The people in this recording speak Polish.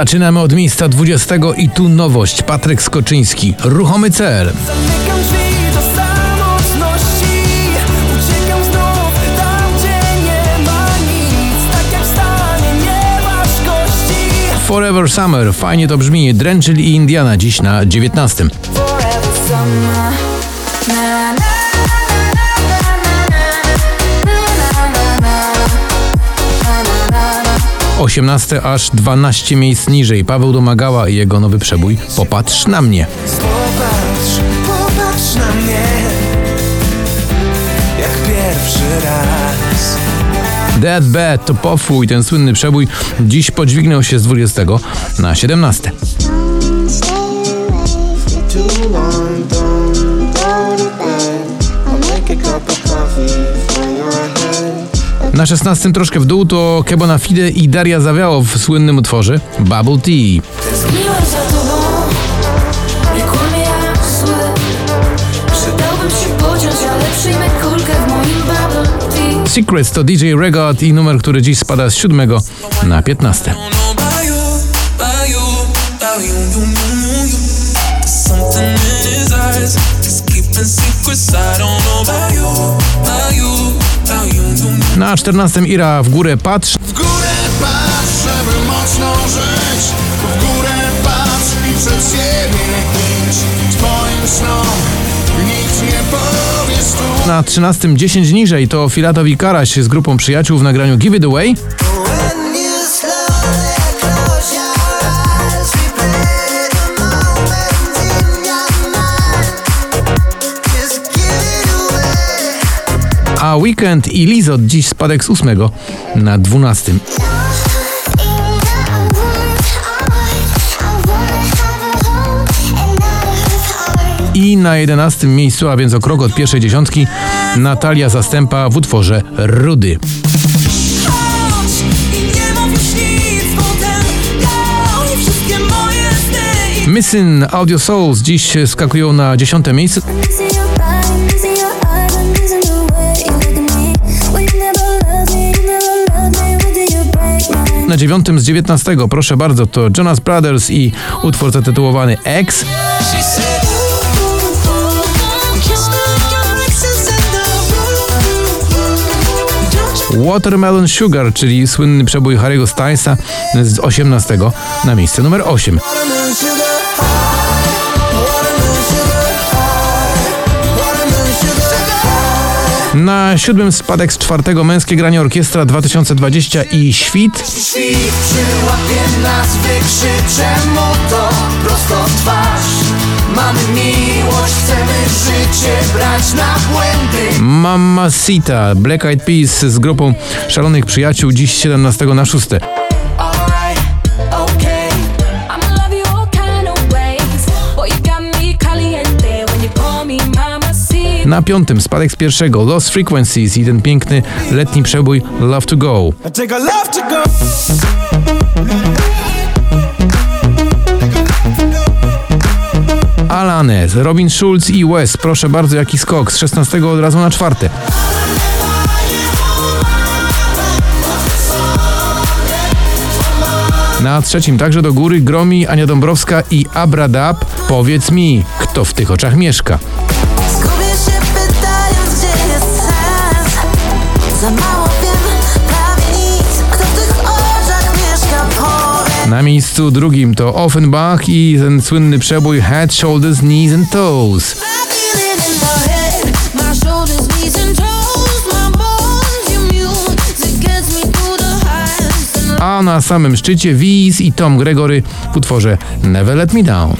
Zaczynamy od miejsca 20 i tu nowość. Patryk Skoczyński. Ruchomy cel. Forever Summer, fajnie to brzmi, Drenchill i Indiana dziś na 19. 18 aż 12 miejsc niżej. Paweł Domagała i jego nowy przebój. Popatrz na mnie. Popatrz, popatrz na mnie Jak pierwszy raz Dead Bad to pofój. Ten słynny przebój dziś podźwignął się z 20 na 17. Na 16 troszkę w dół to Kebona Fide i Daria Zawiało w słynnym utworze Bubble Tea. Secrets to DJ Regot i numer, który dziś spada z 7 na 15. Something in his eyes, he's keeping secrets I don't Na 14 Ira w górę patrz. W górę patrz, żeby mocno żyć W górę patrz i przed siebie idź Twoim snom nikt nie powie Na 13 10 niżej to Filatowi Karaś z grupą przyjaciół w nagraniu Give It Away. A Weekend i Lizot dziś spadek z 8 na 12. I na 11 miejscu, a więc o krok od pierwszej dziesiątki, Natalia Zastępa w utworze Rudy. Missing Audio Souls dziś skakują na 10 miejsce. Na dziewiątym z 19, proszę bardzo, to Jonas Brothers i utwór zatytułowany X. Watermelon Sugar, czyli słynny przebój Harry'ego Stylesa z 18 na miejsce numer 8. Na siódmym spadek z czwartego męskie granie orkiestra 2020 i Świt. Świt przyłapie nas, wykrzycze mu to prosto twarz Mamy miłość, chcemy życie brać na błędy Mamacita, Black Eyed Peas z grupą Szalonych Przyjaciół dziś 17 na 6. Na piątym spadek z pierwszego Lost Frequencies i ten piękny letni przebój Love to Go. Alanes, Robin Schulz i Wes, proszę bardzo jaki skok z 16 od razu na czwarte. Na trzecim także do góry Gromi, Ania Dąbrowska i Abradab. Powiedz mi, kto w tych oczach mieszka. Za mało wiem, prawie nic. Kto w tych oczach mieszka, Na miejscu drugim to Offenbach i ten słynny przebój Head, Shoulders, Knees and Toes. A na samym szczycie Wiz i Tom Gregory w utworze. Never let me down